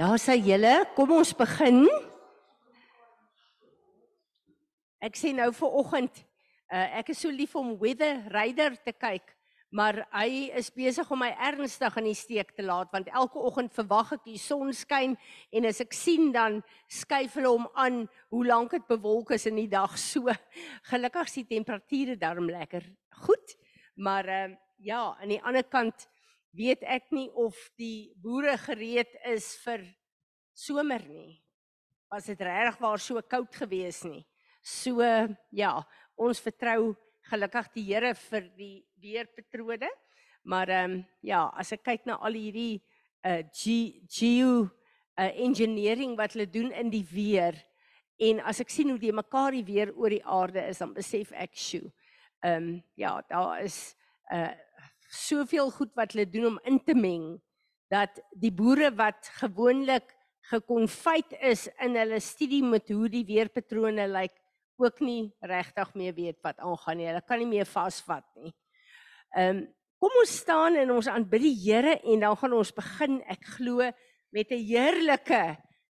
Daar sê julle, kom ons begin. Ek sê nou vir oggend, uh, ek is so lief om Weather Radar te kyk, maar hy is besig om my ernstig in die steek te laat want elke oggend verwag ek die son skyn en as ek sien dan skuif hulle hom aan hoe lank dit bewolk is in die dag so. Gelukkig is die temperature darm lekker. Goed. Maar uh, ja, aan die ander kant weet ek nie of die boere gereed is vir somer nie. Was dit regtig waar so koud gewees nie. So ja, ons vertrou gelukkig die Here vir die weerpatrone. Maar ehm um, ja, as ek kyk na al hierdie uh geo uh engineering wat hulle doen in die weer en as ek sien hoe die mekaar die weer oor die aarde is, dan besef ek sjoe. Ehm um, ja, daar is uh soveel goed wat hulle doen om in te meng dat die boere wat gewoonlik gekonfyt is in hulle studie met hoe die weerpatrone lyk ook nie regtig meer weet wat aangaan nie. Hulle kan nie meer vasvat nie. Ehm um, kom ons staan en ons aanbid die Here en dan gaan ons begin ek glo met 'n heerlike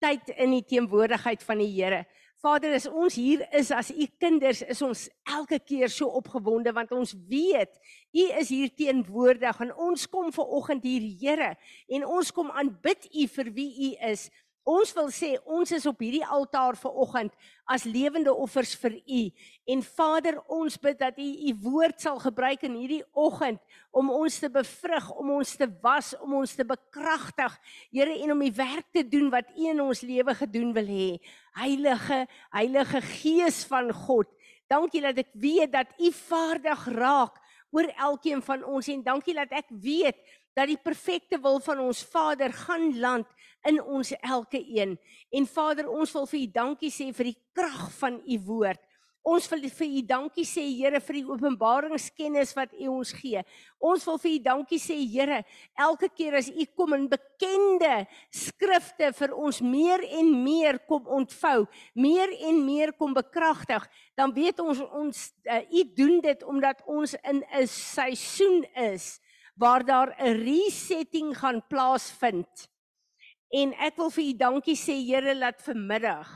tyd in die teenwoordigheid van die Here. Vader, as ons hier is as u kinders, is ons elke keer so opgewonde want ons weet u is hier teenwoordig en ons kom ver oggend hier, Here, en ons kom aanbid u vir wie u is. Ons wil sê ons is op hierdie altaar ver oggend as lewende offers vir U. En Vader, ons bid dat U U woord sal gebruik in hierdie oggend om ons te bevrug, om ons te was, om ons te bekragtig, Here, en om die werk te doen wat U in ons lewe gedoen wil hê. Heilige, Heilige Gees van God, dankie dat ek weet dat U vaardig raak oor elkeen van ons en dankie dat ek weet dat die perfekte wil van ons Vader gaan land in ons elke een. En Vader, ons wil vir U dankie sê vir die krag van U woord. Ons wil vir U dankie sê Here vir die openbaringskennis wat U ons gee. Ons wil vir U dankie sê Here, elke keer as U kom in bekende skrifte vir ons meer en meer kom ontvou, meer en meer kom bekragtig, dan weet ons ons uh, U doen dit omdat ons in 'n seisoen is waar daar 'n resetting gaan plaasvind. En ek wil vir u dankie sê Here dat vanmiddag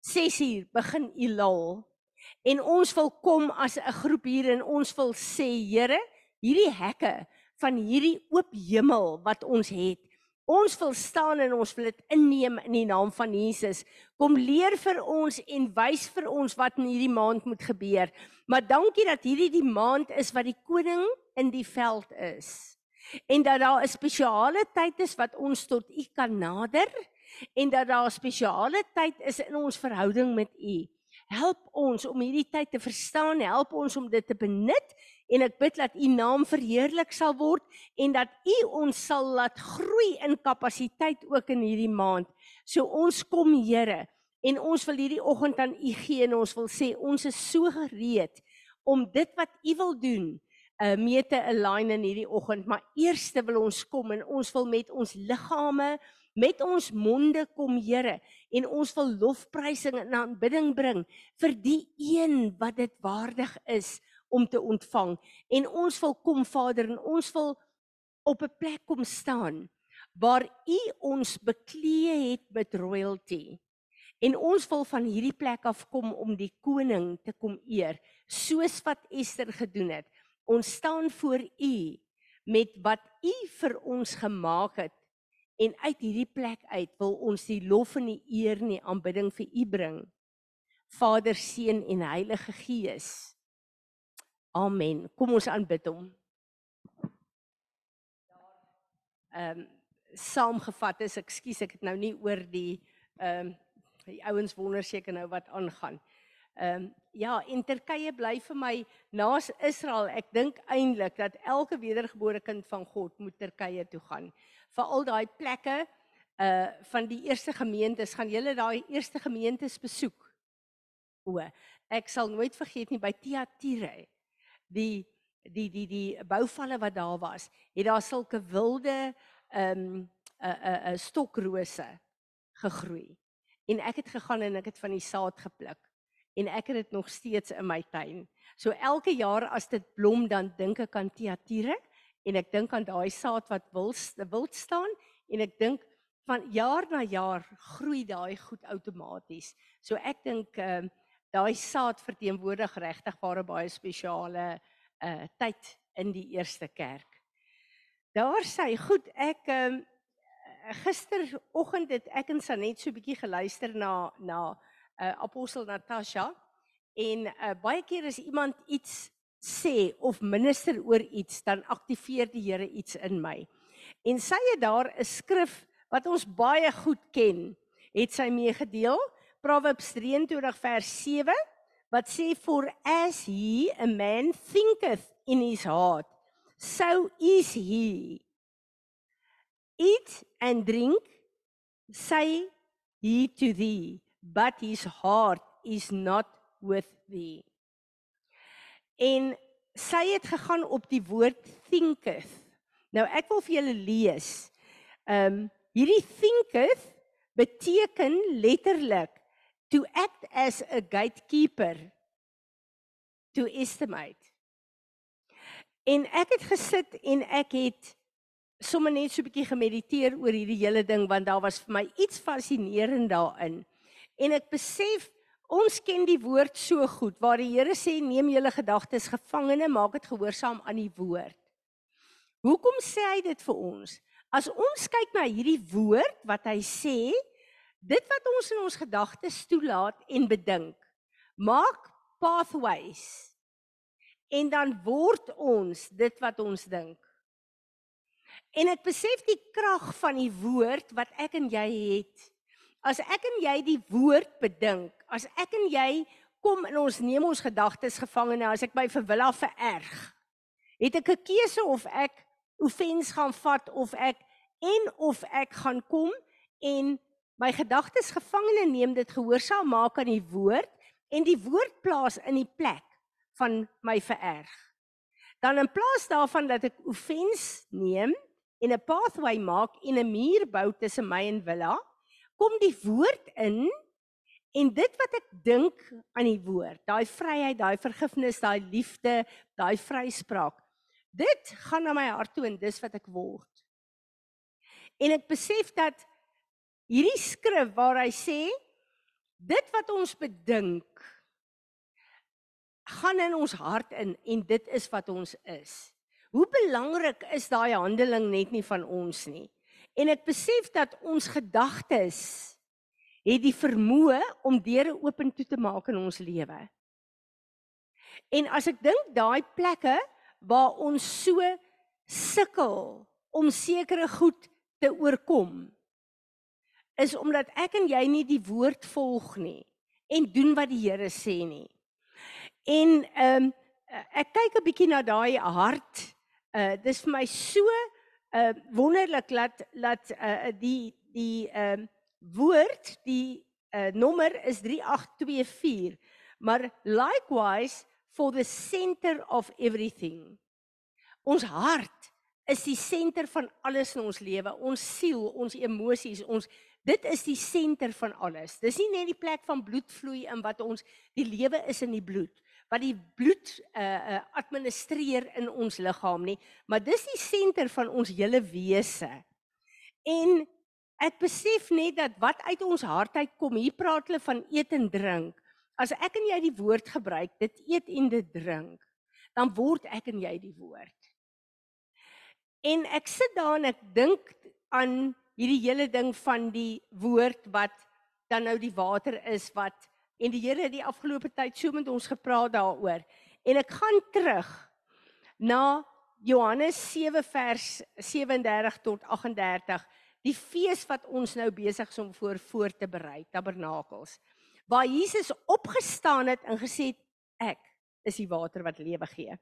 6uur begin u lal. En ons wil kom as 'n groep hier en ons wil sê Here, hierdie hekke van hierdie oop hemel wat ons het. Ons wil staan en ons wil dit inneem in die naam van Jesus. Kom leer vir ons en wys vir ons wat in hierdie maand moet gebeur. Maar dankie dat hierdie die maand is wat die koning in die veld is. En dat daar 'n spesiale tyd is wat ons tot U kan nader en dat daar 'n spesiale tyd is in ons verhouding met U. Help ons om hierdie tyd te verstaan, help ons om dit te benut en ek bid dat U naam verheerlik sal word en dat U ons sal laat groei in kapasiteit ook in hierdie maand. So ons kom Here en ons wil hierdie oggend aan U gee en ons wil sê ons is so gereed om dit wat U wil doen uh, mee te align in hierdie oggend, maar eerste wil ons kom en ons wil met ons liggame, met ons monde kom, Here, en ons wil lofprysing en aanbidding bring vir die een wat dit waardig is om te ontvang. En ons wil kom, Vader, en ons wil op 'n plek kom staan waar U ons beklee het met royalty. En ons wil van hierdie plek af kom om die koning te kom eer, soos wat Ester gedoen het. Ons staan voor U met wat U vir ons gemaak het en uit hierdie plek uit wil ons die lof en die eer en die aanbidding vir U bring. Vader, Seun en Heilige Gees. Amen. Kom ons aanbid hom. Ehm um, saamgevat is, ekskuus, ek het nou nie oor die ehm um, die ouens wonder seker nou wat aangaan. Ehm um, ja, en Turkye bly vir my naas Israel. Ek dink eintlik dat elke wedergebore kind van God moet Turkye toe gaan. Vir al daai plekke uh van die eerste gemeentes gaan julle daai eerste gemeentes besoek. O, ek sal nooit vergeet nie by Tiatire. Die die die die bouvalle wat daar was, het daar sulke wilde ehm um, 'n uh, 'n uh, 'n uh, stokrose gegroei. En ek het gegaan en ek het van die saad gepluk en ek het dit nog steeds in my tuin. So elke jaar as dit blom dan dink ek aan teatiere en ek dink aan daai saad wat wil wil staan en ek dink van jaar na jaar groei daai goed outomaties. So ek dink ehm uh, daai saad verteenwoordig regtig baie baie spesiale uh tyd in die eerste kerk. Daar sê goed, ek ehm um, gisteroggend het ek en Sanet so 'n bietjie geluister na na uh apostel Natasha en uh baie keer as iemand iets sê of minister oor iets dan aktiveer die Here iets in my. En sy het daar 'n skrif wat ons baie goed ken, het sy mee gedeel, Proverbs 23 vers 7 wat sê for as he a man thinketh in his heart so is he. Eat and drink say he to thee but his heart is not with thee. En sy het gegaan op die woord thinketh. Nou ek wil vir julle lees ehm um, hierdie thinketh beteken letterlik to act as a gatekeeper to estimate. En ek het gesit en ek het sommer net so 'n bietjie gemediteer oor hierdie hele ding want daar was vir my iets fascinerend daarin. En ek besef ons ken die woord so goed waar die Here sê neem julle gedagtes gevangene, maak dit gehoorsaam aan die woord. Hoekom sê hy dit vir ons? As ons kyk na hierdie woord wat hy sê, dit wat ons in ons gedagtes toelaat en bedink, maak pathways. En dan word ons dit wat ons dink. En ek besef die krag van die woord wat ek en jy het. As ek en jy die woord bedink, as ek en jy kom in ons neem ons gedagtes gevangene as ek my verwilla vererg. Het ek 'n keuse of ek offens gaan vat of ek en of ek gaan kom en my gedagtes gevangene neem dit gehoorsaam maak aan die woord en die woord plaas in die plek van my vererg. Dan in plaas daarvan dat ek offens neem en 'n pathway maak en 'n muur bou tussen my en Willa, kom die woord in en dit wat ek dink aan die woord, daai vryheid, daai vergifnis, daai liefde, daai vryspraak, dit gaan na my hart toe en dis wat ek word. En ek besef dat hierdie skrif waar hy sê dit wat ons bedink gaan in ons hart in en dit is wat ons is. Hoe belangrik is daai handeling net nie van ons nie. En ek besef dat ons gedagtes het die vermoë om deure oop toe te maak in ons lewe. En as ek dink daai plekke waar ons so sukkel om sekere goed te oorkom is omdat ek en jy nie die woord volg nie en doen wat die Here sê nie. En ehm um, ek kyk 'n bietjie na daai hart uh dis vir my so uh wonderlik dat dat uh die die ehm uh, woord die uh nommer is 3824 maar likewise for the center of everything. Ons hart is die senter van alles in ons lewe ons siel ons emosies ons dit is die senter van alles. Dis nie net die plek van bloed vloei in wat ons die lewe is in die bloed wat die bloed uh uh administreer in ons liggaam nie, maar dis die senter van ons hele wese. En ek besef net dat wat uit ons hart uit kom, hier praat hulle van eet en drink. As ek en jy die woord gebruik, dit eet en dit drink, dan word ek en jy die woord. En ek sit daar en ek dink aan hierdie hele ding van die woord wat dan nou die water is wat En die Here het die afgelope tyd so met ons gepraat daaroor. En ek gaan terug na Johannes 7 vers 37 tot 38, die fees wat ons nou besig is om voor voor te berei, Tabernakels. Waar Jesus opgestaan het en gesê het ek is die water wat lewe gee.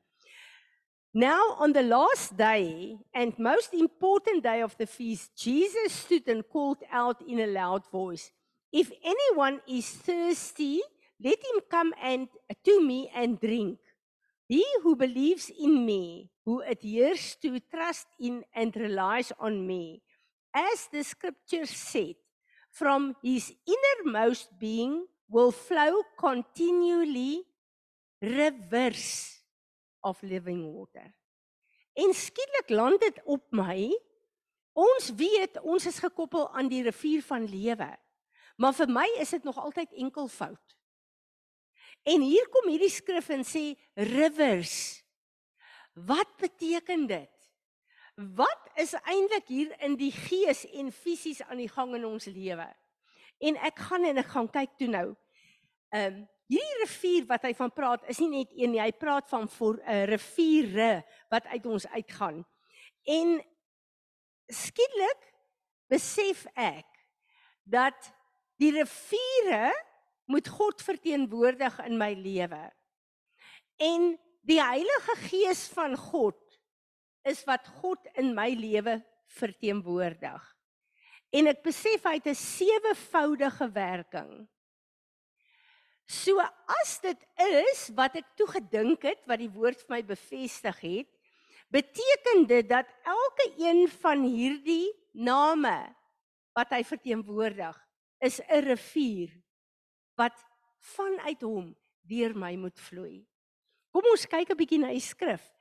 Now on the last day and most important day of the feast, Jesus stood and called out in a loud voice, If anyone is thirsty, let him come and to me and drink. He who believes in me, who adheres to trust in and relies on me, as the scripture said, from his innermost being will flow continually rivers of living water. En skielik land dit op my Ons weet ons is gekoppel aan die rivier van lewe. Maar vir my is dit nog altyd enkelvoud. En hier kom hierdie skrif en sê rivers. Wat beteken dit? Wat is eintlik hier in die gees en fisies aan die gang in ons lewe? En ek gaan en ek gaan kyk toe nou. Ehm um, hierdie rivier wat hy van praat is nie net een nie, hy praat van 'n eh, riviere wat uit ons uitgaan. En skielik besef ek dat die riviere moet God verteenwoordig in my lewe. En die Heilige Gees van God is wat God in my lewe verteenwoordig. En ek besef hy het 'n sewevoudige werking. So as dit is wat ek toe gedink het wat die woord vir my bevestig het, beteken dit dat elke een van hierdie name wat hy verteenwoordig is 'n rivier wat vanuit hom deur my moet vloei. Kom ons kyk 'n bietjie na die skrif.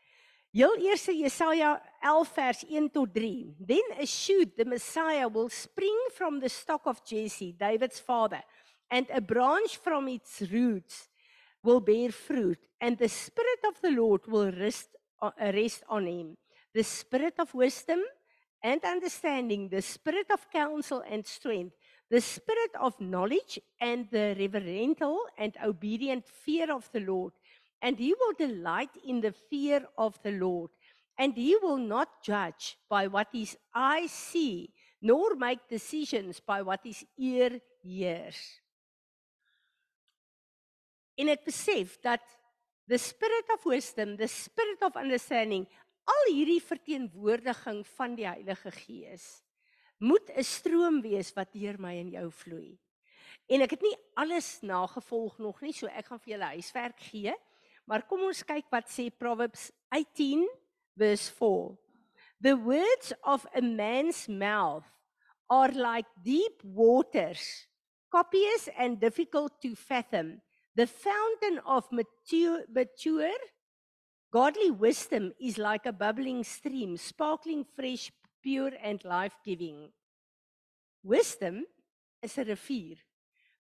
Heel eers Jesaja 11 vers 1 tot 3. Then a shoot the Messiah will spring from the stock of Jesse, David's father, and a branch from its roots will bear fruit, and the spirit of the Lord will rest rest on him. The spirit of wisdom and understanding, the spirit of counsel and strength, the spirit of knowledge and the reverential and obedient fear of the Lord. And he will delight in the fear of the Lord. And he will not judge by what his eyes see, nor make decisions by what his ear hears. En ek besef dat the spirit of wisdom, the spirit of understanding, al hierdie verteenwoordiging van die Heilige Gees moet 'n stroom wees wat deur my en jou vloei. En ek het nie alles nagevolg nog nie, so ek gaan vir julle huiswerk gee. Maar kom ons kyk wat sê Proverbs 18 verse 4. The words of a man's mouth are like deep waters, copious and difficult to fathom. The fountain of mature, mature godly wisdom is like a bubbling stream, sparkling fresh pure and life-giving. Wisdom is 'n rivier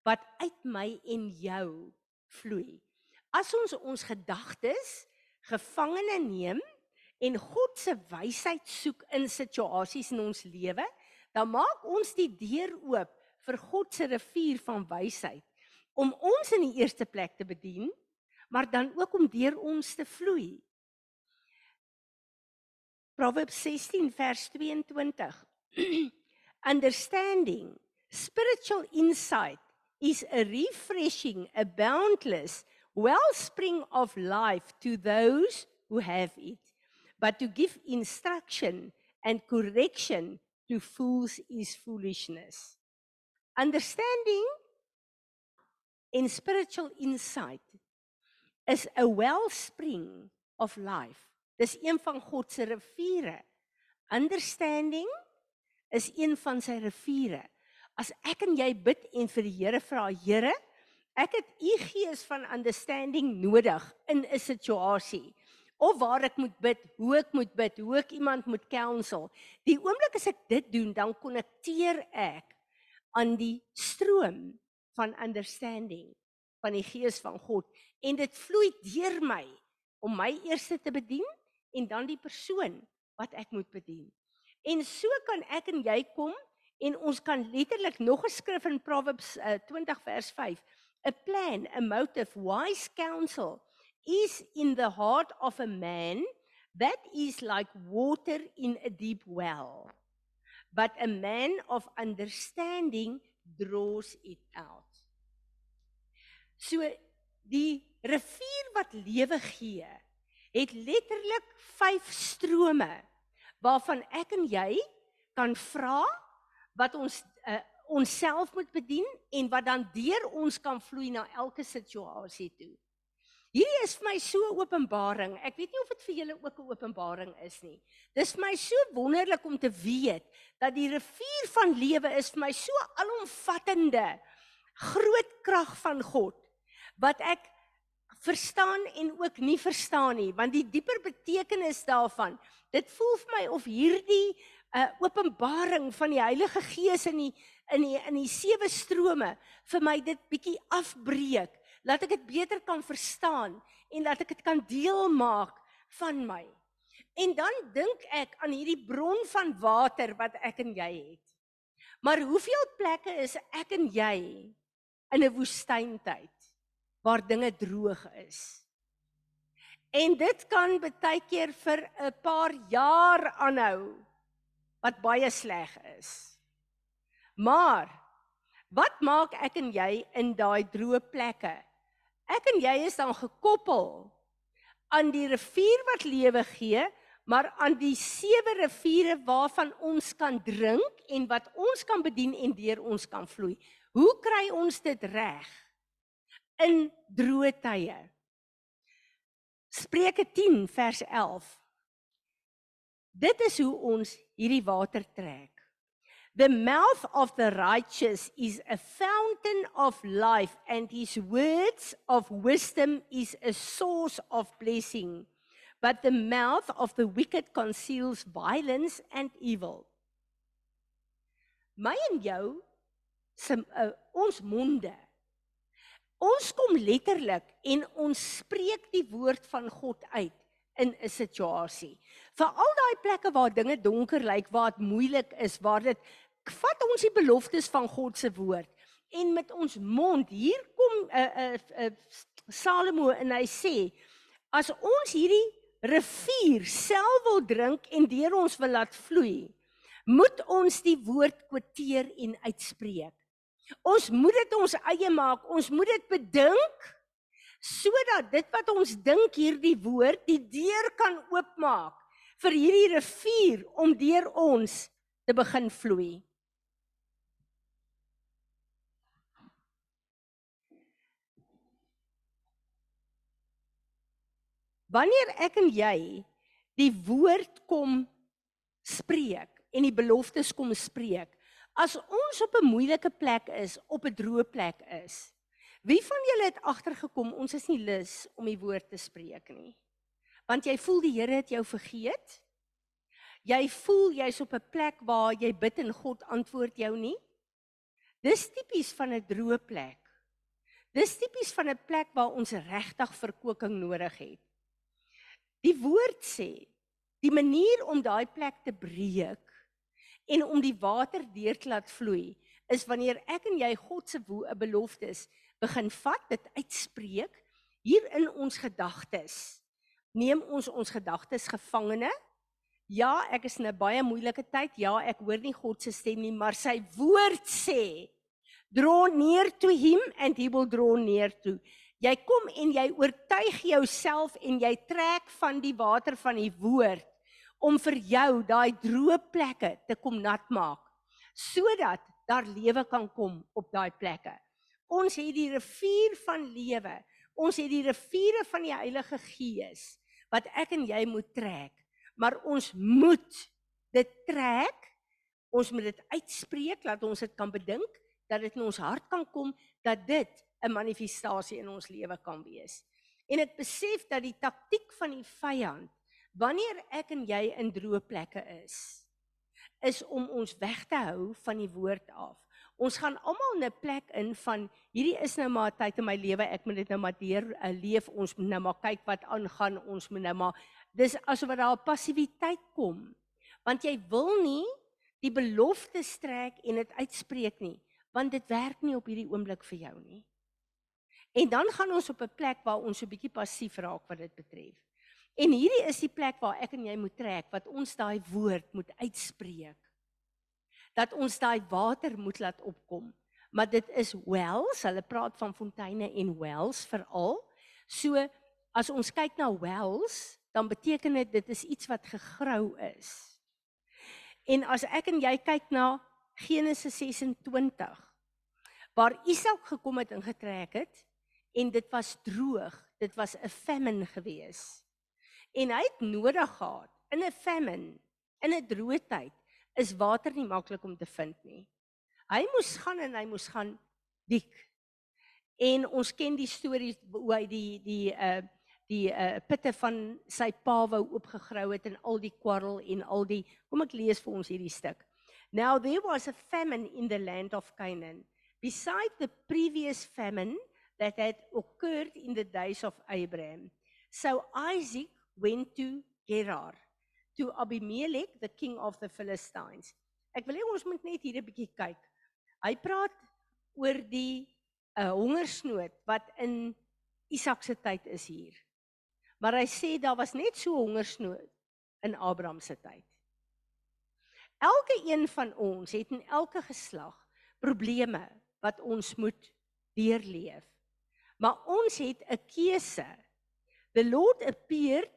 wat uit my en jou vloei. As ons ons gedagtes gevangene neem en God se wysheid soek in situasies in ons lewe, dan maak ons die deur oop vir God se rivier van wysheid om ons in die eerste plek te bedien, maar dan ook om deur ons te vloei. Proverbs 16 vers 22. Understanding, spiritual insight is a refreshing, a boundless wellspring of life to those who have it. But to give instruction and correction to fools is foolishness. Understanding and spiritual insight is a wellspring of life Dis een van God se riviere. Understanding is een van sy riviere. As ek en jy bid en vir die Here vra, Here, ek het u gees van understanding nodig in 'n situasie of waar ek moet bid, hoe ek moet bid, hoe ek iemand moet counsel. Die oomblik as ek dit doen, dan konnekteer ek aan die stroom van understanding van die gees van God en dit vloei deur my om my eers te bedien en dan die persoon wat ek moet bedien. En so kan ek en jy kom en ons kan letterlik nog 'n skrif in Proverbs uh, 20 vers 5, a plan, a motive, wise counsel is in the heart of a man that is like water in a deep well. But a man of understanding draws it out. So die rivier wat lewe gee, het letterlik vyf strome waarvan ek en jy kan vra wat ons uh, onsself moet bedien en wat dan deur ons kan vloei na elke situasie toe. Hierdie is vir my so openbaring. Ek weet nie of dit vir julle ook 'n openbaring is nie. Dis vir my so wonderlik om te weet dat die rivier van lewe is vir my so alomvattende groot krag van God wat ek verstaan en ook nie verstaan nie want die dieper betekenis daarvan dit voel vir my of hierdie 'n openbaring van die Heilige Gees in die in die in die sewe strome vir my dit bietjie afbreek, laat ek dit beter kan verstaan en laat ek dit kan deel maak van my. En dan dink ek aan hierdie bron van water wat ek en jy het. Maar hoeveel plekke is ek en jy in 'n woestyntyd waar dinge droog is? En dit kan baie keer vir 'n paar jaar aanhou wat baie sleg is. Maar wat maak ek en jy in daai droë plekke? Ek en jy is dan gekoppel aan die rivier wat lewe gee, maar aan die sewe riviere waarvan ons kan drink en wat ons kan bedien en deur ons kan vloei. Hoe kry ons dit reg in droë tye? Spreuke 10 vers 11 Dit is hoe ons hierdie water trek. The mouth of the righteous is a fountain of life and his words of wisdom is a source of blessing. But the mouth of the wicked conceals violence and evil. My en jou se uh, ons monde. Ons kom letterlik en ons spreek die woord van God uit in 'n situasie. Vir al daai plekke waar dinge donker lyk, waar dit moeilik is, waar dit vat ons die beloftes van God se woord en met ons mond hier kom 'n uh, 'n uh, uh, Salomo en hy sê as ons hierdie rivier self wil drink en deur ons wil laat vloei, moet ons die woord kwoteer en uitspreek. Ons moet dit ons eie maak, ons moet dit bedink sodat dit wat ons dink hierdie woord die deur kan oopmaak vir hierdie rivier om deur ons te begin vloei. Wanneer ek en jy die woord kom spreek en die beloftes kom spreek, as ons op 'n moeilike plek is, op 'n droë plek is, Wie van julle het agtergekom ons is nie lus om die woord te spreek nie? Want jy voel die Here het jou vergeet? Jy voel jy's op 'n plek waar jy bid en God antwoord jou nie? Dis tipies van 'n droë plek. Dis tipies van 'n plek waar ons regtig verkoeking nodig het. Die woord sê, die manier om daai plek te breek en om die water deur te laat vloei, is wanneer ek en jy God se beloftes begin vat, dit uitspreek hier in ons gedagtes. Neem ons ons gedagtes gevangene. Ja, ek is in 'n baie moeilike tyd. Ja, ek hoor nie God se stem nie, maar sy woord sê, draw near to him and he will draw near to. Jy kom en jy oortuig jouself en jy trek van die water van die woord om vir jou daai droë plekke te kom nat maak sodat daar lewe kan kom op daai plekke. Ons het die rivier van lewe. Ons het die riviere van die Heilige Gees wat ek en jy moet trek. Maar ons moet dit trek. Ons moet dit uitspreek dat ons dit kan bedink, dat dit in ons hart kan kom, dat dit 'n manifestasie in ons lewe kan wees. En ek besef dat die taktik van die vyand wanneer ek en jy in droë plekke is, is om ons weg te hou van die woord af. Ons gaan almal 'n plek in van hierdie is nou maar tyd in my lewe ek moet dit nou maar deur uh, leef ons moet nou maar kyk wat aangaan ons moet nou maar dis asof daar 'n passiwiteit kom want jy wil nie die belofte strek en dit uitspreek nie want dit werk nie op hierdie oomblik vir jou nie. En dan gaan ons op 'n plek waar ons so 'n bietjie passief raak wat dit betref en hierdie is die plek waar ek en jy moet trek wat ons daai woord moet uitspreek dat ons daai water moet laat opkom. Maar dit is wells, hulle praat van fonteine en wells veral. So as ons kyk na wells, dan beteken dit dit is iets wat gegrou is. En as ek en jy kyk na Genesis 26 waar Isak gekom het en getrek het en dit was droog, dit was 'n famine gewees. En hy het nodig gehad in 'n famine, in 'n droë tyd is water nie maklik om te vind nie. Hy moes gaan en hy moes gaan dik. En ons ken die stories hoe hy die die uh die uh, pitte van sy pa wou oopgegrou het en al die kwarrel en al die kom ek lees vir ons hierdie stuk. Now there was a famine in the land of Canaan beside the previous famine that had occurred in the days of Abraham. So Isaac went to Gerar to Abimelech the king of the Philistines. Ek wil hê ons moet net hier 'n bietjie kyk. Hy praat oor die 'n uh, eh, hongersnood wat in Isak se tyd is hier. Maar hy sê daar was net so hongersnood in Abraham se tyd. Elke een van ons het in elke geslag probleme wat ons moet deurleef. Maar ons het 'n keuse. The Lord appeared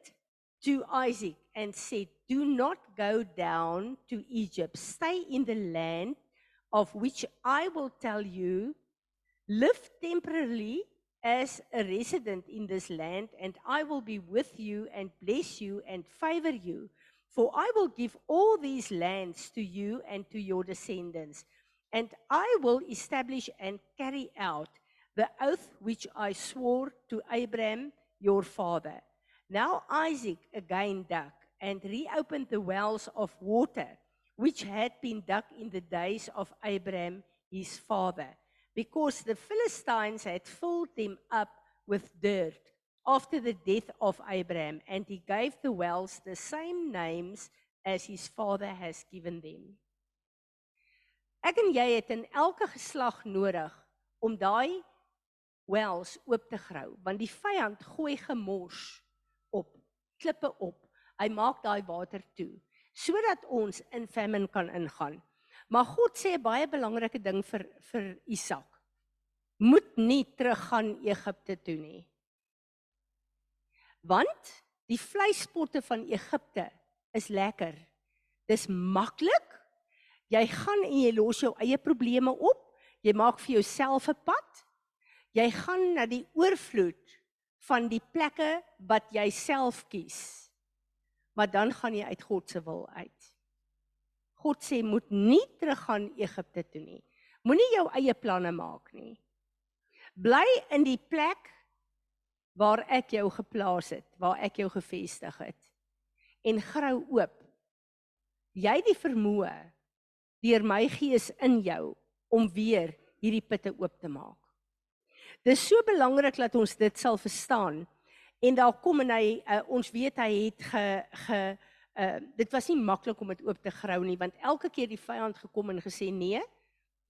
to Isaac and said, "Do not go down to Egypt. Stay in the land of which I will tell you. Live temporarily as a resident in this land, and I will be with you and bless you and favor you. For I will give all these lands to you and to your descendants, and I will establish and carry out the oath which I swore to Abraham your father. Now Isaac again dug and reopened the wells of water which had been dug in the days of Abraham his father because the Philistines had filled them up with dirt after the death of Abraham, and he gave the wells the same names as his father has given them. Ek en jy het in elke geslag nodig om daai wells oop te grou, want die vyand gooi gemors op, klippe op. Hy maak daai water toe sodat ons in famine kan ingaan. Maar God sê 'n baie belangrike ding vir vir Isak. Moet nie teruggaan Egipte toe nie. Want die vleispotte van Egipte is lekker. Dis maklik. Jy gaan en jy los jou eie probleme op. Jy maak vir jouself 'n pad. Jy gaan na die oorvloed van die plekke wat jy self kies. Maar dan gaan jy uit God se wil uit. God sê moet nie teruggaan Egipte toe nie. Moenie jou eie planne maak nie. Bly in die plek waar ek jou geplaas het, waar ek jou gevestig het. En grou oop. Jy het die vermoë deur my gees in jou om weer hierdie putte oop te maak. Dis so belangrik dat ons dit sal verstaan. En daar kom en hy uh, ons weet hy het ge ge uh, dit was nie maklik om dit oop te grou nie want elke keer die vyand gekom en gesê nee,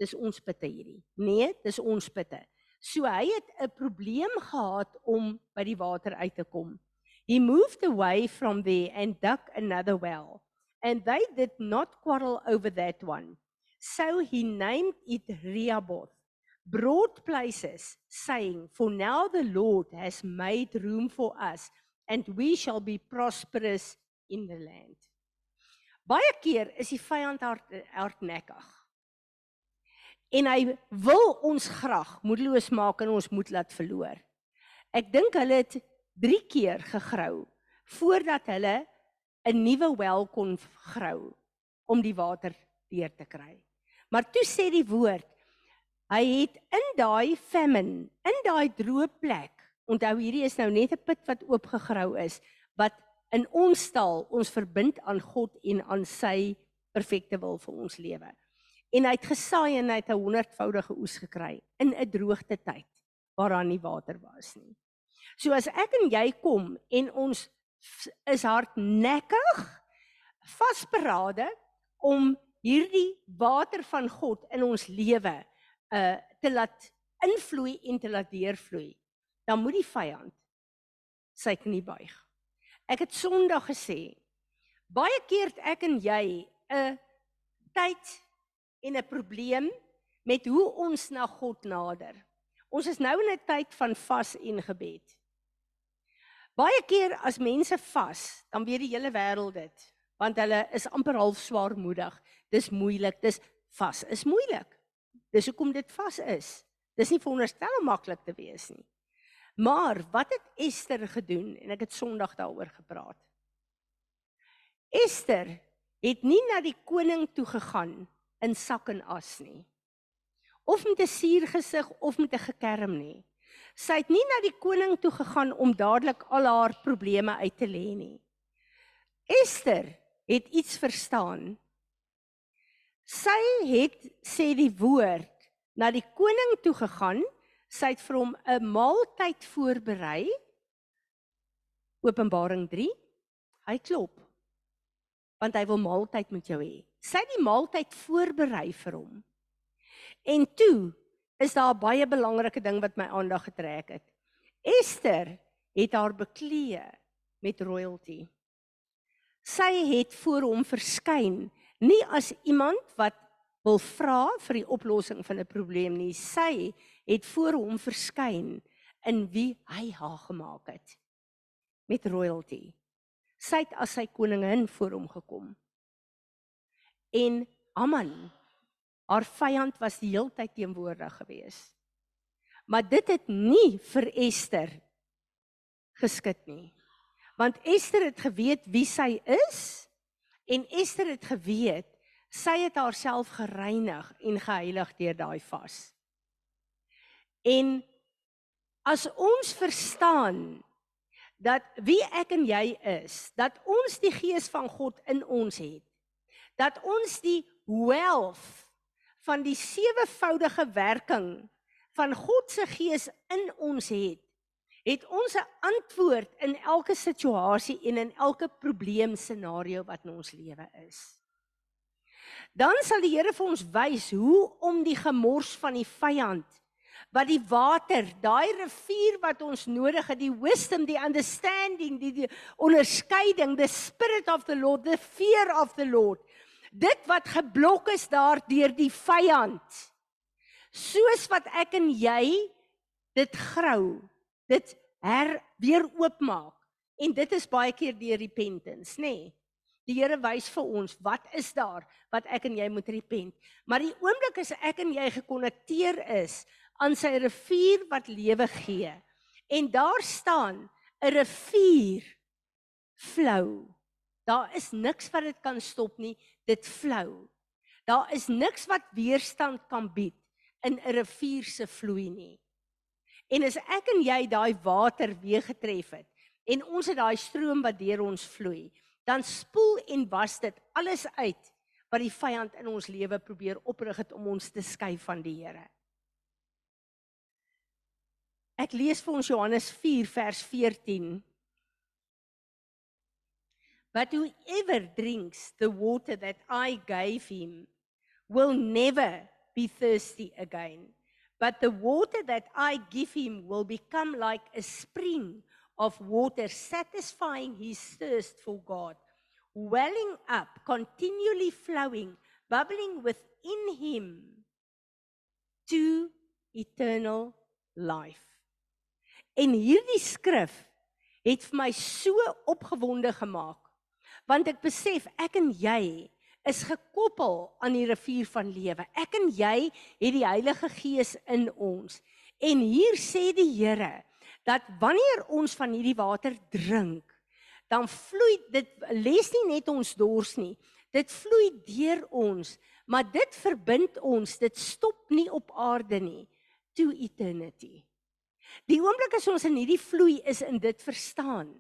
dis ons putte hierdie. Nee, dis ons putte. So hy het 'n probleem gehad om by die water uit te kom. He moved away from there and dug another well. And they did not quarrel over that one. So he named it Rehoboth, broad places, saying, For now the Lord has made room for us, and we shall be prosperous in the land. Baie keer is die vyand hard hardnekkig. En hy wil ons graag moedeloos maak en ons moet laat verloor. Ek dink hulle het 3 keer gegrou voordat hulle 'n nuwe wel kon grou om die water deur te kry. Maar toe sê die woord, hy het in daai famine, in daai droë plek, onthou hierdie is nou net 'n put wat oopgegrou is, wat in ons taal ons verbind aan God en aan sy perfekte wil vir ons lewe. En hy het gesaai en hy het 'n honderdvoudige oes gekry in 'n droogte tyd waar daar nie water was nie. So as ek en jy kom en ons is hardnekkig vasberade om hierdie water van God in ons lewe uh te laat invloei en te laat deurvloei, dan moet die vyand sy knie buig. Ek het Sondag gesê, baie keer het ek en jy 'n tyd en 'n probleem met hoe ons na God nader. Ons is nou in 'n tyd van vas en gebed. Baie keer as mense vas, dan weet die hele wêreld dit, want hulle is amper half swaarmoedig. Dis moeilik, dis vas is moeilik. Dis hoekom dit vas is. Dis nie veronderstel om maklik te wees nie. Maar wat het Ester gedoen en ek het Sondag daaroor gepraat. Ester het nie na die koning toe gegaan in sak en as nie. Of met 'n suur gesig of met 'n gekerm nie. Sy het nie na die koning toe gegaan om dadelik al haar probleme uit te lê nie. Esther het iets verstaan. Sy het sê die woord na die koning toe gegaan. Sy het vir hom 'n maaltyd voorberei. Openbaring 3. Hy klop. Want hy wil maaltyd met jou hê. Sy het die maaltyd voorberei vir hom. En toe is daar 'n baie belangrike ding wat my aandag getrek het. Esther het haar beklee met royalty. Sy het voor hom verskyn, nie as iemand wat wil vra vir die oplossing van 'n probleem nie. Sy het voor hom verskyn in wie hy haar gemaak het met royalty. Sy het as sy koningin voor hom gekom. En Aman haar vyand was die heeltyd teenwoordig geweest. Maar dit het nie vir Ester geskit nie. Want Ester het geweet wie sy is en Ester het geweet sy het haarself gereinig en geheilig deur daai vas. En as ons verstaan dat wie ek en jy is, dat ons die gees van God in ons het, dat ons die wealth van die sewevoudige werking van God se gees in ons het, het ons 'n antwoord in elke situasie en in elke probleem scenario wat in ons lewe is. Dan sal die Here vir ons wys hoe om die gemors van die vyand wat die water, daai rivier wat ons nodig het, die wisdom, die understanding, die, die onderskeiding, the spirit of the Lord, the fear of the Lord dit wat geblok is daar deur die vyand soos wat ek en jy dit grou dit her weer oopmaak en dit is baie keer deur repentance nê nee. die Here wys vir ons wat is daar wat ek en jy moet repent maar die oomblik as ek en jy gekonnekteer is aan sy rivier wat lewe gee en daar staan 'n rivier flou daar is niks wat dit kan stop nie dit flou. Daar is niks wat weerstand kan bied in 'n rivier se vloei nie. En as ek en jy daai water weer getref het en ons het daai stroom wat deur ons vloei, dan spoel en was dit alles uit wat die vyand in ons lewe probeer oprig het om ons te skei van die Here. Ek lees vir ons Johannes 4 vers 14. But whoever drinks the water that I gave him will never be thirsty again. But the water that I give him will become like a spring of water, satisfying his thirst for God, welling up, continually flowing, bubbling within him to eternal life. En hierdie skrif het vir my so opgewonde gemaak want ek besef ek en jy is gekoppel aan die rivier van lewe. Ek en jy het die Heilige Gees in ons. En hier sê die Here dat wanneer ons van hierdie water drink, dan vloei dit les nie net ons dors nie. Dit vloei deur ons, maar dit verbind ons. Dit stop nie op aarde nie to eternity. Die oomblik as ons in hierdie vloei is in dit verstaan,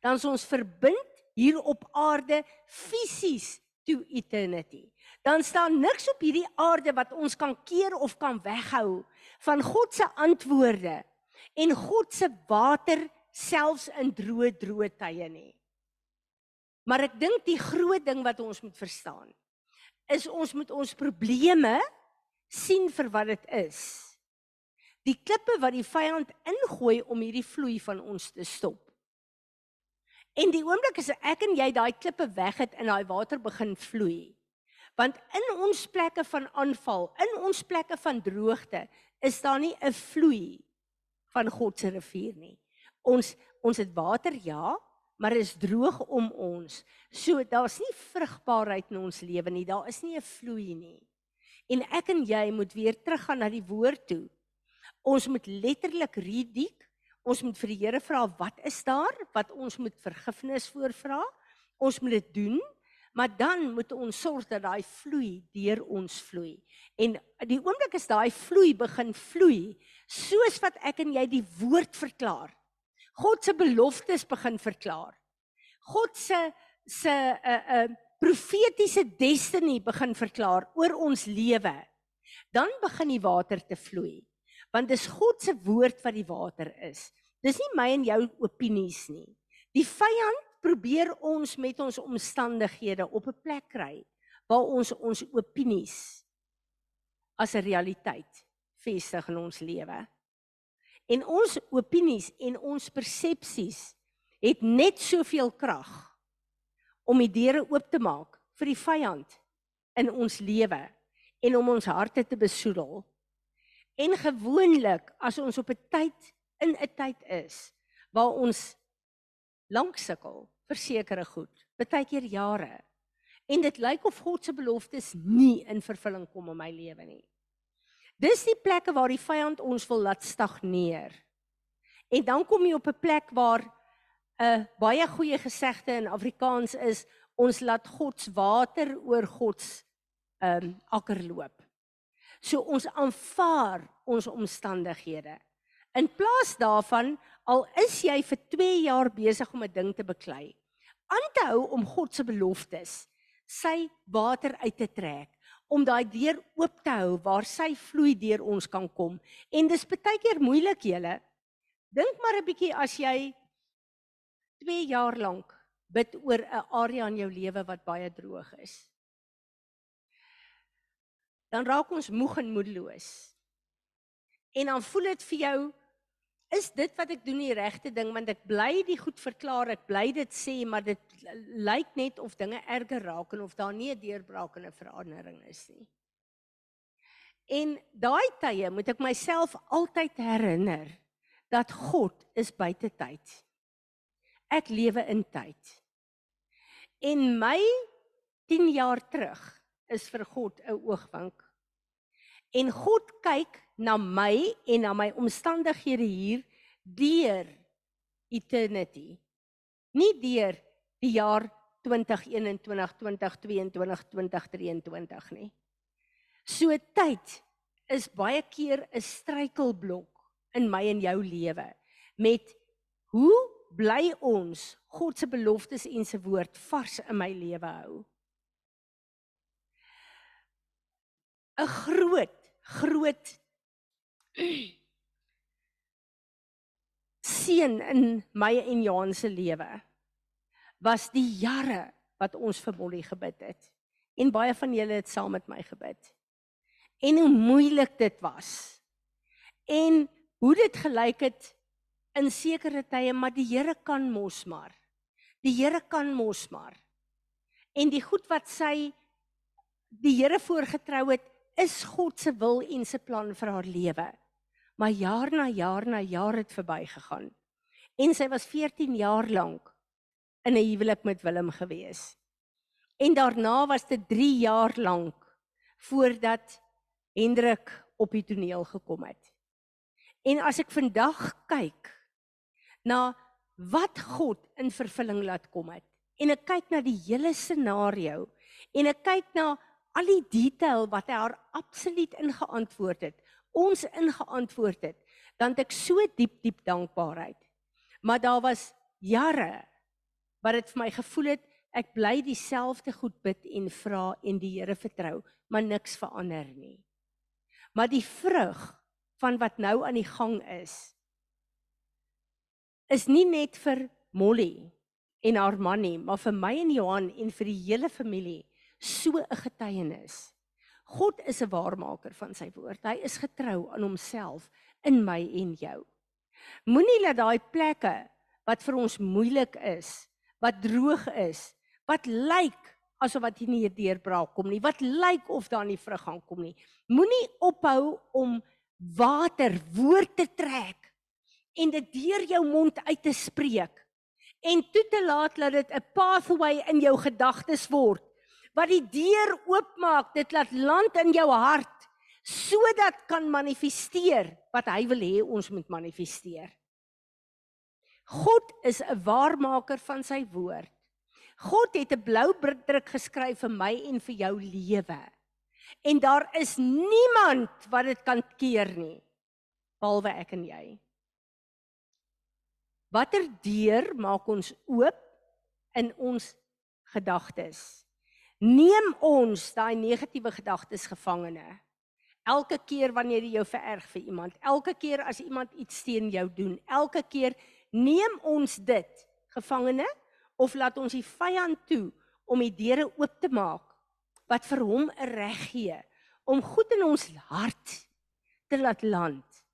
dan is ons verbind hier op aarde fisies to eternity. Dan staan niks op hierdie aarde wat ons kan keer of kan weghou van God se antwoorde en God se water selfs in droë droë tye nie. Maar ek dink die groot ding wat ons moet verstaan is ons moet ons probleme sien vir wat dit is. Die klippe wat die vyand ingooi om hierdie vloei van ons te stop. En die oomblik as ek en jy daai klippe weg het en daai water begin vloei. Want in ons plekke van aanval, in ons plekke van droogte, is daar nie 'n vloei van God se rivier nie. Ons ons het water ja, maar is droog om ons. So daar's nie vrugbaarheid in ons lewe nie. Daar is nie 'n vloei nie. En ek en jy moet weer teruggaan na die woord toe. Ons moet letterlik redik Ons moet vir die Here vra wat is daar wat ons moet vergifnis voor vra. Ons moet dit doen, Maar dan moet ons sorg dat daai vloei deur ons vloei. En die oomblik as daai vloei begin vloei, soos wat ek en jy die woord verklaar. God se beloftes begin verklaar. God se se 'n uh, 'n uh, profetiese destiny begin verklaar oor ons lewe. Dan begin die water te vloei. Want dis God se woord wat die water is. Dis nie my en jou opinies nie. Die vyand probeer ons met ons omstandighede op 'n plek kry waar ons ons opinies as 'n realiteit vestig in ons lewe. En ons opinies en ons persepsies het net soveel krag om die deure oop te maak vir die vyand in ons lewe en om ons harte te besoedel. En gewoonlik as ons op 'n tyd in 'n tyd is waar ons lank sukkel vir sekere goed, baie keer jare. En dit lyk of God se beloftes nie in vervulling kom in my lewe nie. Dis die plekke waar die vyand ons wil laat stagneer. En dan kom jy op 'n plek waar 'n baie goeie gesegde in Afrikaans is ons laat God se water oor God se ehm um, akker loop. So ons aanvaar ons omstandighede. In plaas daarvan al is jy vir 2 jaar besig om 'n ding te beklei, aan te hou om God se beloftes, sy water uit te trek, om daai deur oop te hou waar sy vloei deur ons kan kom. En dis baie keer moeilik, julle. Dink maar 'n bietjie as jy 2 jaar lank bid oor 'n area in jou lewe wat baie droog is. Dan raak ons moeg en moedeloos. En dan voel dit vir jou is dit wat ek doen die regte ding want ek bly die goed verklaar, ek bly dit sê, maar dit lyk net of dinge erger raak en of daar nie 'n deurbraak en 'n verandering is nie. En daai tye moet ek myself altyd herinner dat God is buite tyd. Ek lewe in tyd. En my 10 jaar terug is vir God 'n oogwink. En God kyk na my en na my omstandighede hier deur eternity. Nie deur die jaar 2021, 2022, 2023 nie. So tyd is baie keer 'n struikelblok in my en jou lewe met hoe bly ons God se beloftes en se woord vars in my lewe hou. 'n Groot, groot seën in my en Johan se lewe was die jare wat ons vir Molly gebid het. En baie van julle het saam met my gebid. En hoe moeilik dit was. En hoe dit gelyk het in sekere tye, maar die Here kan mos maar. Die Here kan mos maar. En die goed wat sy die Here voorgetrou het, is God se wil en se plan vir haar lewe. Maar jaar na jaar na jaar het verbygegaan. En sy was 14 jaar lank in 'n huwelik met Willem gewees. En daarna was dit 3 jaar lank voordat Hendrik op die toneel gekom het. En as ek vandag kyk na wat God in vervulling laat kom het en ek kyk na die hele scenario en ek kyk na al die detail wat hy haar absoluut ingeantwoord het ons ingeantwoord het, dan ek so diep diep dankbaarheid. Maar daar was jare wat dit vir my gevoel het ek bly dieselfde goed bid en vra en die Here vertrou, maar niks verander nie. Maar die vrug van wat nou aan die gang is is nie net vir Molly en haar man nie, maar vir my en Johan en vir die hele familie so 'n getuienis. God is 'n waarmaker van sy woord. Hy is getrou aan homself in my en jou. Moenie laat daai plekke wat vir ons moeilik is, wat droog is, wat lyk asof wat nie hier deurbraak kom nie, wat lyk of daar nie vrug gaan kom nie. Moenie ophou om water woord te trek en dit deur jou mond uit te spreek en toe te laat dat dit 'n pathway in jou gedagtes word wat die deur oopmaak, dit laat land in jou hart sodat kan manifesteer wat hy wil hê ons moet manifesteer. God is 'n waarmaker van sy woord. God het 'n blou druk geskryf vir my en vir jou lewe. En daar is niemand wat dit kan keer nie behalwe ek en jy. Watter deur maak ons oop in ons gedagtes? Neem ons daai negatiewe gedagtes gevangene. Elke keer wanneer jy jou vererg vir iemand, elke keer as iemand iets teen jou doen, elke keer neem ons dit gevangene of laat ons die vyand toe om die deure oop te maak wat vir hom 'n reg gee om goed in ons hart te laat land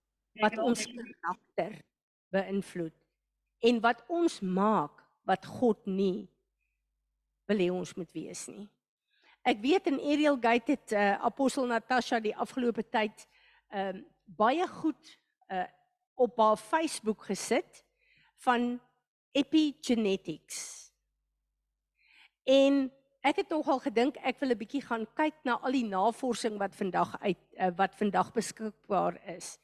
wat ons karakter beïnvloed en wat ons maak wat God nie wil hê ons moet wees nie. Ek weet in Ariel Gate het uh, apostel Natasha die afgelope tyd ehm uh, baie goed uh, op haar Facebook gesit van epigenetics. En ek het nogal gedink ek wil 'n bietjie gaan kyk na al die navorsing wat vandag uit uh, wat vandag beskikbaar is.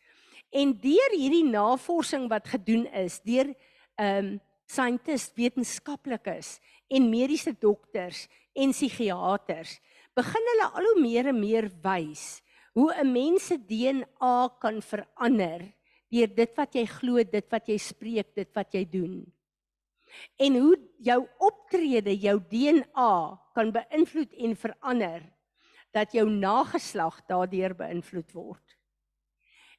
En deur hierdie navorsing wat gedoen is deur ehm um, scientists, wetenskaplikes en mediese dokters en psigiaters begin hulle al hoe meer en meer wys hoe 'n mens se DNA kan verander deur dit wat jy glo, dit wat jy spreek, dit wat jy doen. En hoe jou optrede, jou DNA kan beïnvloed en verander dat jou nageslag daardeur beïnvloed word.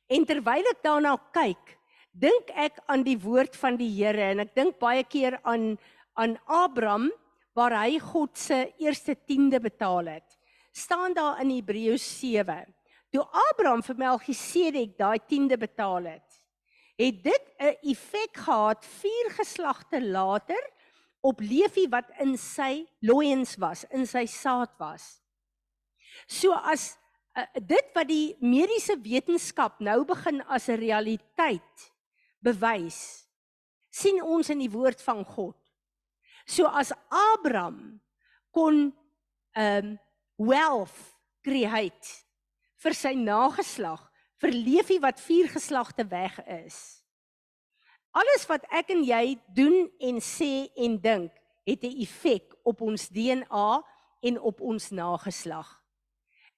En terwyl ek daarna kyk, dink ek aan die woord van die Here en ek dink baie keer aan aan Abraham waar hy God se eerste tiende betaal het. staan daar in Hebreërs 7. Toe Abraham vir Melchisedek daai tiende betaal het, het dit 'n effek gehad vier geslagte later op Levi wat in sy loins was, in sy saad was. So as uh, dit wat die mediese wetenskap nou begin as 'n realiteit bewys, sien ons in die woord van God So as Abraham kon um wealth create vir sy nageslag, vir Levi wat vier geslagte weg is. Alles wat ek en jy doen en sê en dink, het 'n effek op ons DNA en op ons nageslag.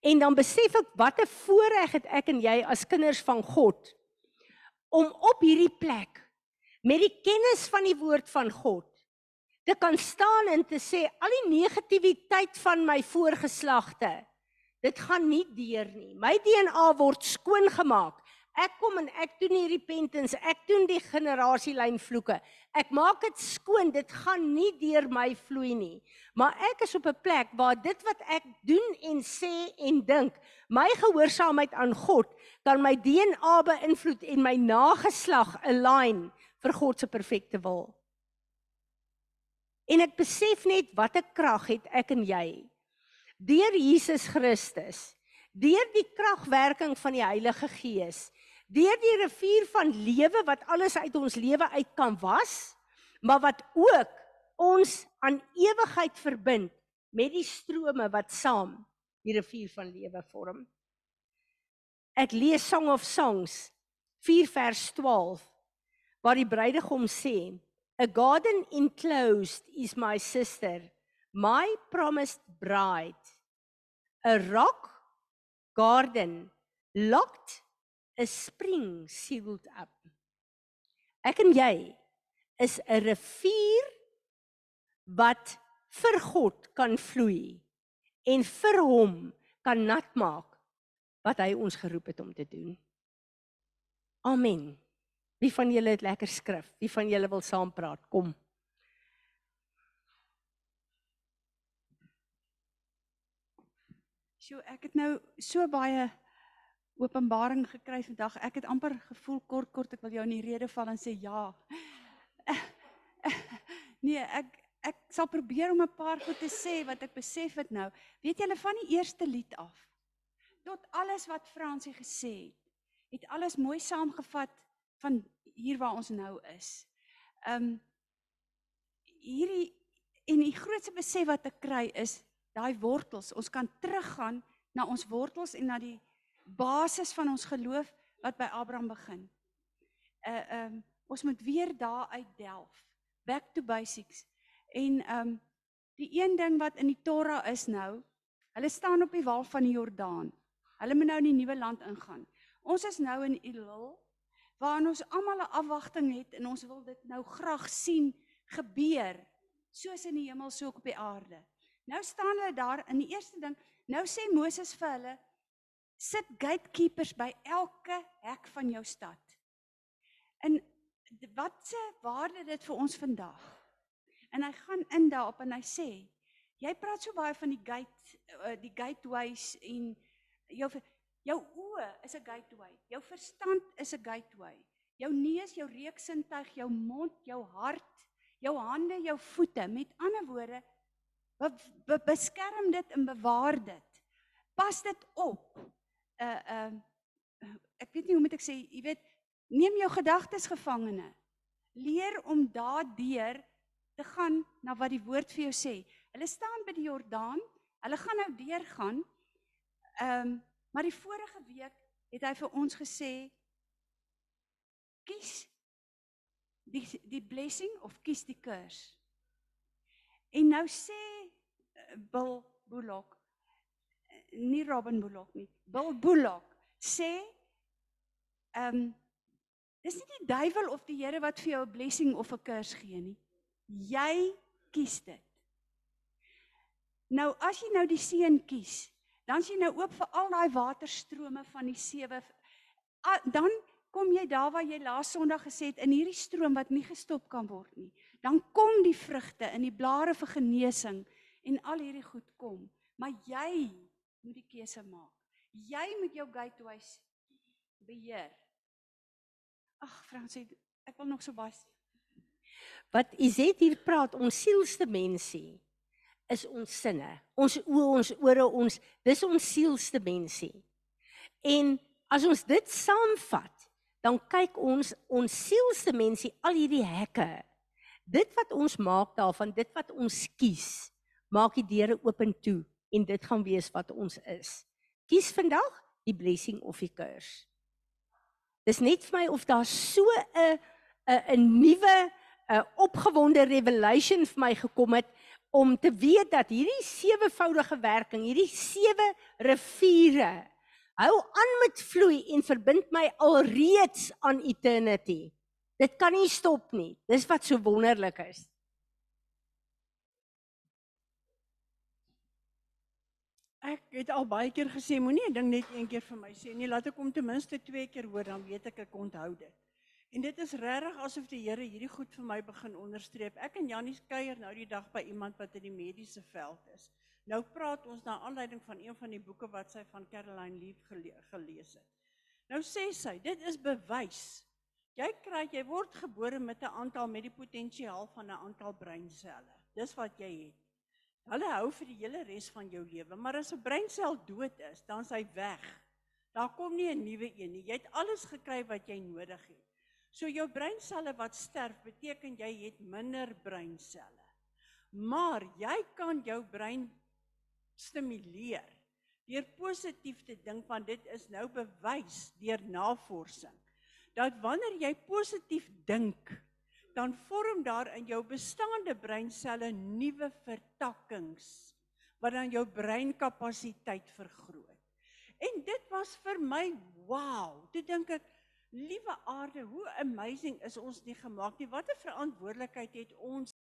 En dan besef ek wat 'n voorreg het ek en jy as kinders van God om op hierdie plek met die kennis van die woord van God te kan staan en te sê al die negativiteit van my voorgeslagte dit gaan nie deur nie. My DNA word skoon gemaak. Ek kom en ek doen hier repentance. Ek doen die generasielyn vloeke. Ek maak dit skoon. Dit gaan nie deur my vloei nie. Maar ek is op 'n plek waar dit wat ek doen en sê en dink my gehoorsaamheid aan God kan my DNA beïnvloed en my nageslag align vir God se perfekte wil En ek besef net watter krag het ek en jy deur Jesus Christus, deur die kragwerking van die Heilige Gees, deur die rivier van lewe wat alles uit ons lewe uit kan was, maar wat ook ons aan ewigheid verbind met die strome wat saam die rivier van lewe vorm. Ek lees Song of Songs 4 vers 12 waar die bruidegom sê A garden enclosed is my sister, my promised bride. A rock garden locked, a spring sealed up. Ek en jy is 'n rivier wat vir God kan vloei en vir hom kan nat maak wat hy ons geroep het om te doen. Amen. Wie van julle het lekker skrif? Wie van julle wil saam praat? Kom. So ek het nou so baie openbaring gekry vandag. Ek het amper gevoel kort kort ek wil jou in die rede val en sê ja. Nee, ek ek sal probeer om 'n paar goed te sê wat ek besef het nou. Weet julle van die eerste lied af tot alles wat Fransie gesê het, het alles mooi saamgevat van hier waar ons nou is. Um hierdie en die grootste besef wat ek kry is daai wortels. Ons kan teruggaan na ons wortels en na die basis van ons geloof wat by Abraham begin. Uh um ons moet weer daar uit delf. Back to basics. En um Die een ding wat in die Torah is nou, hulle staan op die wal van die Jordaan. Hulle moet nou in die nuwe land ingaan. Ons is nou in Elul waar ons almal 'n afwagting het en ons wil dit nou graag sien gebeur soos in die hemel so ook op die aarde. Nou staan hulle daar in die eerste ding, nou sê Moses vir hulle sit gatekeepers by elke hek van jou stad. En wat se waarde dit vir ons vandag? En hy gaan in daarop en hy sê, jy praat so baie van die gate eh, die gateways en jou jou oë is 'n gateway. Jou verstand is 'n gateway. Jou neus, jou reuksintuig, jou mond, jou hart, jou hande, jou voete. Met ander woorde, be, be, beskerm dit en bewaar dit. Pas dit op. Uh uh ek weet nie hoe moet ek sê, jy weet, neem jou gedagtes gevangene. Leer om daardeur te gaan na wat die woord vir jou sê. Hulle staan by die Jordaan. Hulle gaan nou deurgaan. Ehm, um, maar die vorige week het hy vir ons gesê kies die die blessing of kies die curse. En nou sê uh, Bill Bullock nie Robin Bullock nie. Bill Bullock sê ehm um, dis nie die duiwel of die Here wat vir jou 'n blessing of 'n curse gee nie. Jy kies dit. Nou as jy nou die seën kies, dan is jy nou oop vir al daai waterstrome van die sewe dan kom jy daar waar jy laas Sondag gesê het in hierdie stroom wat nie gestop kan word nie. Dan kom die vrugte in die blare vir genesing en al hierdie goed kom. Maar jy moet die keuse maak. Jy moet jou gateways beheer. Ag Fransie, ek wil nog so baie sê. Wat Izet hier praat, ons sielste mensie is ons sinne. Ons oë, ons ore, ons dis ons sielste mensie. En as ons dit saamvat, dan kyk ons ons sielste mensie al hierdie hekke. Dit wat ons maak daarvan, dit wat ons kies, maak die deure oop en toe en dit gaan wees wat ons is. Kies vandag die blessing of die curse. Dis net vir my of daar so 'n 'n 'n nuwe 'n opgewonde revelation vir my gekom het om te weet dat hierdie sewevoudige werking, hierdie sewe riviere hou aan met vloei en verbind my alreeds aan eternity. Dit kan nie stop nie. Dis wat so wonderlik is. Ek het al baie keer gesê moenie 'n ding net een keer vir my sê nie. Laat ek hom ten minste twee keer hoor dan weet ek ek onthou dit. En dit is regtig asof die Here hierdie goed vir my begin onderstreep. Ek en Jannie kuier nou die dag by iemand wat in die mediese veld is. Nou praat ons na aanleiding van een van die boeke wat sy van Caroline Leaf gele gelees het. Nou sê sy, dit is bewys. Jy kry jy word gebore met 'n aantal met die potensiaal van 'n aantal breinselle. Dis wat jy het. Hulle hou vir die hele res van jou lewe, maar as 'n breinsel dood is, dan is hy weg. Daar kom nie 'n nuwe een nie. Jy het alles gekry wat jy nodig het. So jou breinselle wat sterf, beteken jy het minder breinselle. Maar jy kan jou brein stimuleer deur positief te dink want dit is nou bewys deur navorsing dat wanneer jy positief dink dan vorm daar in jou bestaande breinselle nuwe vertakkings wat dan jou breinkapasiteit vergroot. En dit was vir my wow. Toe dink ek, liewe aarde, hoe amazing is ons nie gemaak nie. Wat 'n verantwoordelikheid het ons